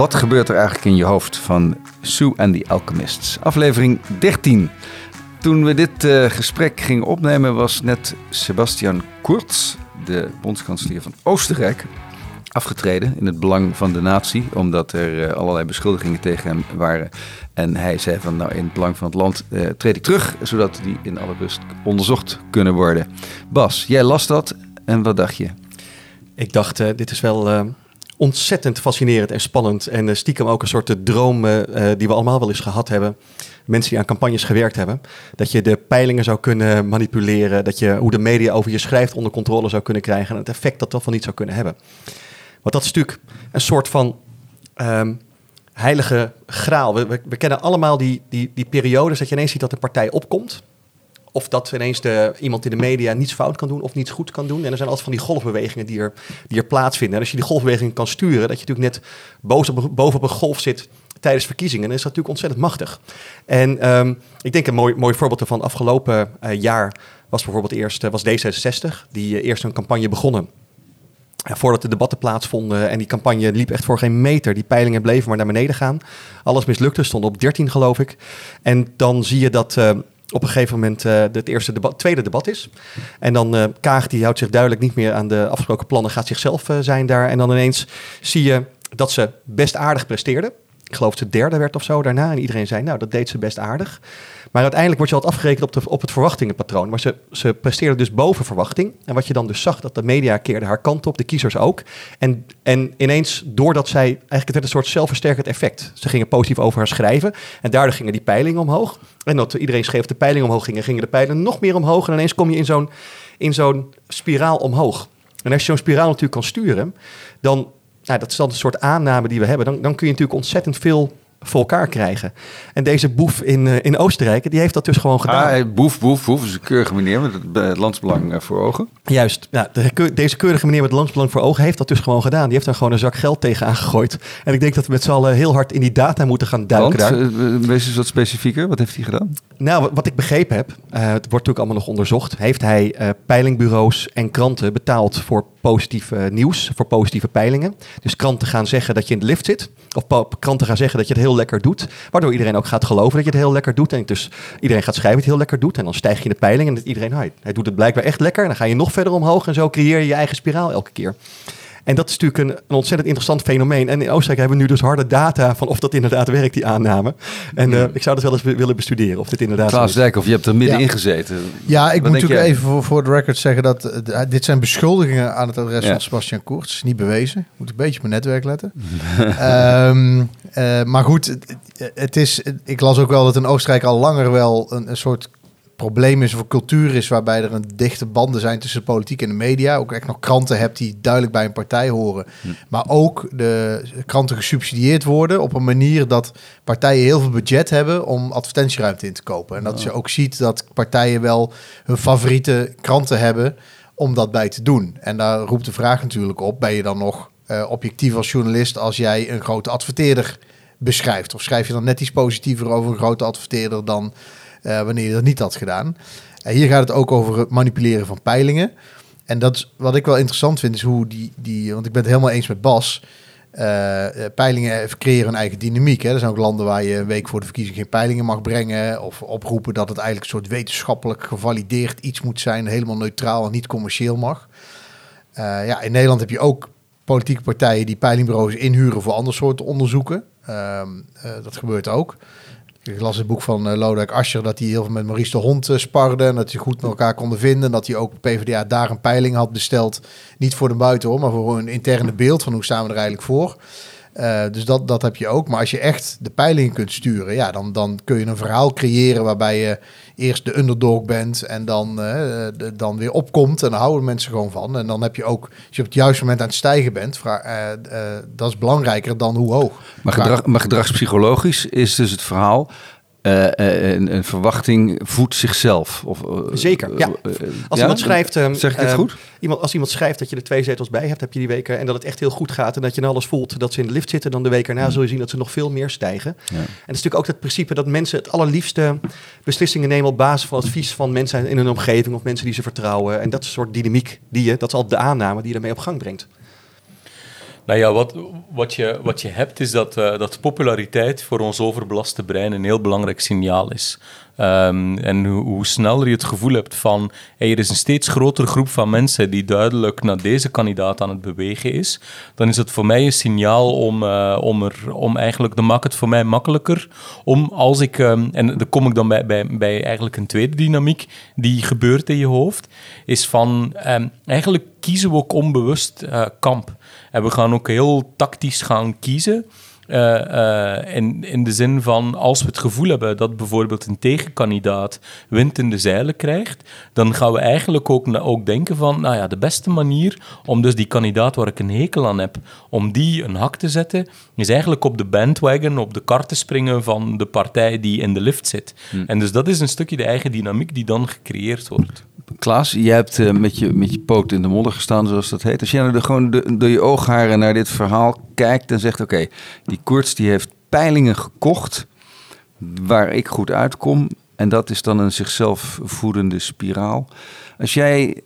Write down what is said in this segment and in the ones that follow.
Wat gebeurt er eigenlijk in je hoofd van Sue and the Alchemists? Aflevering 13. Toen we dit uh, gesprek gingen opnemen was net Sebastian Kurz, de bondskanselier van Oostenrijk, afgetreden in het belang van de natie, omdat er uh, allerlei beschuldigingen tegen hem waren. En hij zei van nou in het belang van het land uh, treed ik terug, zodat die in alle rust onderzocht kunnen worden. Bas, jij las dat en wat dacht je? Ik dacht, dit is wel ontzettend fascinerend en spannend. En uh, stiekem ook een soort droom uh, die we allemaal wel eens gehad hebben. Mensen die aan campagnes gewerkt hebben. Dat je de peilingen zou kunnen manipuleren. Dat je hoe de media over je schrijft onder controle zou kunnen krijgen. En het effect dat dat van niet zou kunnen hebben. Want dat is natuurlijk een soort van um, heilige graal. We, we, we, kennen allemaal die, die, die periodes dat je ineens ziet dat een partij opkomt of dat ineens de, iemand in de media niets fout kan doen of niets goed kan doen. En er zijn altijd van die golfbewegingen die er, die er plaatsvinden. En als je die golfbewegingen kan sturen, dat je natuurlijk net op een golf zit tijdens verkiezingen, dan is dat natuurlijk ontzettend machtig. En um, ik denk een mooi, mooi voorbeeld van afgelopen uh, jaar was bijvoorbeeld eerst uh, was D66, die uh, eerst een campagne begonnen. Voordat de debatten plaatsvonden en die campagne liep echt voor geen meter. Die peilingen bleven maar naar beneden gaan. Alles mislukte, stond op 13 geloof ik. En dan zie je dat op een gegeven moment uh, het eerste debat, tweede debat is. En dan uh, Kaag die houdt zich duidelijk niet meer aan de afgesproken plannen, gaat zichzelf uh, zijn daar. En dan ineens zie je dat ze best aardig presteerde. Ik geloof ze derde werd of zo daarna. En iedereen zei, nou, dat deed ze best aardig. Maar uiteindelijk wordt je altijd afgerekend op, de, op het verwachtingenpatroon. Maar ze, ze presteerde dus boven verwachting. En wat je dan dus zag, dat de media keerde haar kant op, de kiezers ook. En, en ineens, doordat zij, eigenlijk het werd een soort zelfversterkend effect. Ze gingen positief over haar schrijven. En daardoor gingen die peilingen omhoog. En dat iedereen schreef de peilingen omhoog gingen, gingen de peilingen nog meer omhoog. En ineens kom je in zo'n, in zo'n spiraal omhoog. En als je zo'n spiraal natuurlijk kan sturen, dan, nou, dat is dan een soort aanname die we hebben, dan, dan kun je natuurlijk ontzettend veel voor elkaar krijgen. En deze boef in, uh, in Oostenrijk, die heeft dat dus gewoon gedaan. Ah, boef, boef, boef is een keurige meneer met het, het landsbelang voor ogen. Juist, ja, de, deze keurige meneer met het landsbelang voor ogen heeft dat dus gewoon gedaan. Die heeft daar gewoon een zak geld tegen aangegooid. En ik denk dat we met z'n allen heel hard in die data moeten gaan duiken Want, daar. Wees eens wat specifieker, wat heeft hij gedaan? Nou, wat ik begrepen heb, het wordt natuurlijk allemaal nog onderzocht. Heeft hij peilingbureaus en kranten betaald voor positief nieuws, voor positieve peilingen. Dus kranten gaan zeggen dat je in de lift zit. Of kranten gaan zeggen dat je het heel lekker doet. Waardoor iedereen ook gaat geloven dat je het heel lekker doet. En dus iedereen gaat schrijven dat je het heel lekker doet. En dan stijg je in de peiling en iedereen, hij, hij doet het blijkbaar echt lekker. En dan ga je nog verder omhoog en zo creëer je je eigen spiraal elke keer. En dat is natuurlijk een, een, ontzettend interessant fenomeen. En in Oostenrijk hebben we nu dus harde data van of dat inderdaad werkt, die aanname. En uh, ik zou dat wel eens willen bestuderen, of dit inderdaad Klaas Dijkhoff, je hebt er middenin ja. gezeten. Ja, ik moet natuurlijk even voor, voor de record zeggen dat uh, dit zijn beschuldigingen aan het adres ja. van Sebastian Koerts. Niet bewezen. Moet een beetje op mijn netwerk letten. um, uh, maar goed, het, het, is, ik las ook wel dat in Oostenrijk al langer wel een, een soort probleem is of cultuur is waarbij er een dichte banden zijn tussen de politiek en de media. Ook echt nog kranten hebt die duidelijk bij een partij horen. Hm. Maar ook de kranten gesubsidieerd worden op een manier dat partijen heel veel budget hebben om advertentieruimte in te kopen. En dat oh. je ook ziet dat partijen wel hun favoriete kranten hebben om dat bij te doen. En daar roept de vraag natuurlijk op, ben je dan nog uh, objectief als journalist als jij een grote adverteerder beschrijft? Of schrijf je dan net iets positiever over een grote adverteerder dan uh, wanneer je dat niet had gedaan. Uh, hier gaat het ook over het manipuleren van peilingen. En dat is, wat ik wel interessant vind, is hoe die, die want ik ben het helemaal eens met Bas. Uh, peilingen creëren een eigen dynamiek. Hè. Er zijn ook landen waar je een week voor de verkiezing geen peilingen mag brengen. Of oproepen dat het eigenlijk een soort wetenschappelijk gevalideerd iets moet zijn. Helemaal neutraal en niet commercieel mag. ja, in Nederland heb je ook politieke partijen die peilingbureaus inhuren voor ander soort onderzoeken. Ehm, dat gebeurt ook. Ik las het boek van uh, Lodewijk Asscher dat hij heel veel met Maurice de Hond uh, sparde. En dat hij goed met elkaar konden vinden. En dat hij ook PvdA daar een peiling had besteld. Niet voor de buitenhoor, maar voor een interne beeld van hoe staan we er eigenlijk voor. Uh, dus dat, dat heb je ook. Maar als je echt de peilingen kunt sturen, ja, dan, dan kun je een verhaal creëren waarbij je eerst de underdog bent en dan, de, dan weer opkomt. En dan houden mensen gewoon van. En dan heb je ook, als je op het juiste moment aan het stijgen bent, vraag, uh, dat is belangrijker dan hoe hoog. Maar, gedrag, maar gedragspsychologisch is dus het verhaal uh, een, een, verwachting voedt zichzelf. Of, uh, Zeker, ja. Als iemand schrijft... Um, zeg ik het goed? Iemand, als iemand schrijft dat je er twee zetels bij hebt, heb je die weken... en dat het echt heel goed gaat en dat je alles voelt dat ze in de lift zitten... dan de week erna zul je zien dat ze nog veel meer stijgen. Ja. En het is natuurlijk ook het principe dat mensen het allerliefste beslissingen nemen... op basis van advies van mensen in hun omgeving of mensen die ze vertrouwen. En dat soort dynamiek die je... dat is al de aanname die je ermee op gang brengt. Nou ja, wat, wat, je, wat je hebt is dat, uh, dat populariteit voor ons overbelaste brein een heel belangrijk signaal is. Um, en hoe, sneller je het gevoel hebt van er is een steeds grotere groep van mensen die duidelijk naar deze kandidaat aan het bewegen is, dan is het voor mij een signaal om, uh, om, er, om eigenlijk, dan maakt het voor mij makkelijker om als ik, um, en dan kom ik dan bij, bij, eigenlijk een tweede dynamiek die gebeurt in je hoofd, is van um, eigenlijk kiezen we ook onbewust uh, kamp. En we gaan ook heel tactisch gaan kiezen. Uh, uh, in, in de zin van, als we het gevoel hebben dat bijvoorbeeld een tegenkandidaat wind in de zeilen krijgt, dan gaan we eigenlijk ook, ook denken van, nou ja, de beste manier om dus die kandidaat waar ik een hekel aan heb, om die een hak te zetten, is eigenlijk op de bandwagon, op de kar te springen van de partij die in de lift zit. Hmm. En dus dat is een stukje de eigen dynamiek die dan gecreëerd wordt. Klaas, jij hebt uh, met, je, met je poot in de modder gestaan, zoals dat heet. Als jij nou de, gewoon de, door je oogharen naar dit verhaal kijkt en zegt... oké, die Koorts die heeft peilingen gekocht waar ik goed uitkom... en dat is dan een zichzelf voedende spiraal. Als jij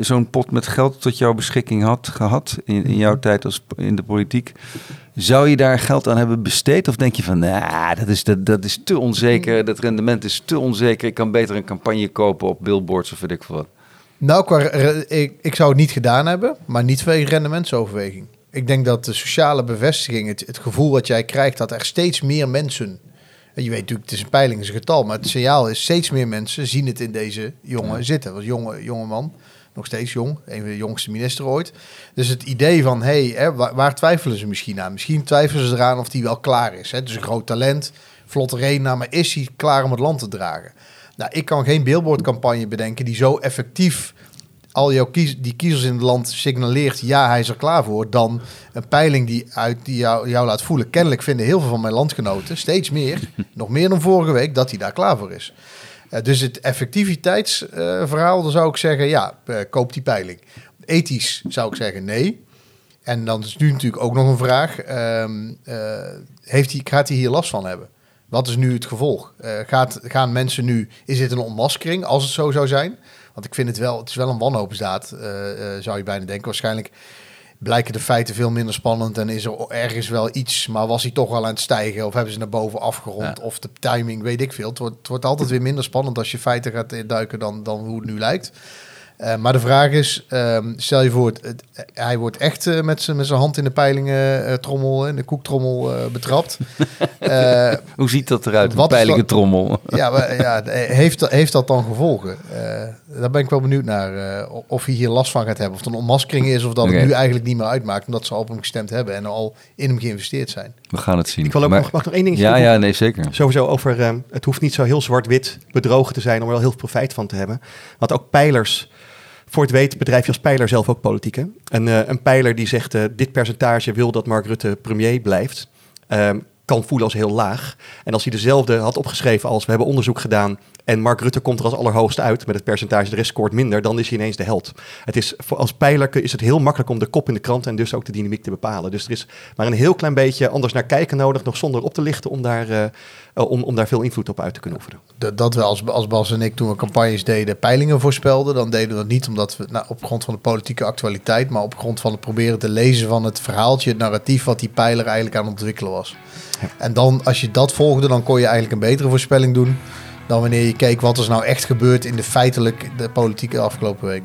zo'n pot met geld tot jouw beschikking had gehad in, in jouw tijd als in de politiek, zou je daar geld aan hebben besteed? Of denk je van, nah, dat, is, dat, dat is te onzeker, dat rendement is te onzeker, ik kan beter een campagne kopen op billboards of weet ik veel wat? Nou, ik, ik zou het niet gedaan hebben, maar niet vanwege rendementsoverweging. Ik denk dat de sociale bevestiging, het, het gevoel wat jij krijgt, dat er steeds meer mensen en je weet natuurlijk, het is een peiling, is een getal, maar het signaal is steeds meer mensen zien het in deze jongen zitten. Was jonge, jonge man, nog steeds jong, een van de jongste minister ooit. Dus het idee van, hé, hey, waar, waar, twijfelen ze misschien aan? Misschien twijfelen ze eraan of die wel klaar is. Hè? Dus een groot talent, vlotte reden, maar is hij klaar om het land te dragen? Nou, ik kan geen billboardcampagne bedenken die zo effectief al jouw kies, die kiezers in het land signaleert, ja, hij is er klaar voor, dan een peiling die, uit, die jou, jou laat voelen. Kennelijk vinden heel veel van mijn landgenoten, steeds meer, nog meer dan vorige week, dat hij daar klaar voor is. Uh, dus het effectiviteitsverhaal, dan zou ik zeggen, ja, uh, koop die peiling. Ethisch zou ik zeggen nee. En dan is nu natuurlijk ook nog een vraag, ehm, heeft hij, gaat hij hier last van hebben? Wat is nu het gevolg? gaat, gaan mensen nu, is dit een ontmaskering als het zo zou zijn? Want ik vind het wel, het is wel een wanhoopsdaad, uh, uh, zou je bijna denken. Waarschijnlijk blijken de feiten veel minder spannend en is er ergens wel iets, maar was hij toch wel aan het stijgen of hebben ze naar boven afgerond ja. of de timing, weet ik veel. Het wordt, het wordt altijd weer minder spannend als je feiten gaat duiken dan, dan hoe het nu lijkt. Uh, maar de vraag is, um, stel je voor, het, het, hij wordt echt uh, met zijn hand in de peilingen uh, trommel, in de koektrommel betrapt. Hoe ziet dat eruit, een peilingentrommel? ja, maar, ja heeft, dat, heeft dat dan gevolgen? daar ben ik wel benieuwd naar, of hij hier last van gaat hebben. Of het een ontmaskering is, of dat okay. het nu eigenlijk niet meer uitmaakt, omdat ze al op hem gestemd hebben en al in hem geïnvesteerd zijn. We gaan het zien. Ik wil ook maar, nog, mag nog één ding Ja, ja, nee, zeker. Sowieso over, het hoeft niet zo heel zwart-wit bedrogen te zijn om er wel heel veel profijt van te hebben. Want ook peilers voor het weet bedrijf je als pijler zelf ook politiek. Hè? Een, uh, een pijler die zegt, uh, dit percentage wil dat Mark Rutte premier blijft, uh, kan voelen als heel laag. En als hij dezelfde had opgeschreven als, we hebben onderzoek gedaan en Mark Rutte komt er als allerhoogste uit met het percentage, de rest scoort minder, dan is hij ineens de held. Het is, voor, als pijler is het heel makkelijk om de kop in de krant en dus ook de dynamiek te bepalen. Dus er is maar een heel klein beetje anders naar kijken nodig, nog zonder op te lichten, om daar, uh, om, om daar veel invloed op uit te kunnen oefenen. Dat, dat we als, als Bas en ik toen we campagnes deden, peilingen voorspelden, dan deden we dat niet omdat we nou, op grond van de politieke actualiteit, maar op grond van het proberen te lezen van het verhaaltje, het narratief wat die pijler eigenlijk aan het ontwikkelen was. Ja. En dan, als je dat volgde, dan kon je eigenlijk een betere voorspelling doen dan wanneer je keek wat er nou echt gebeurt in de feitelijk de politieke afgelopen week.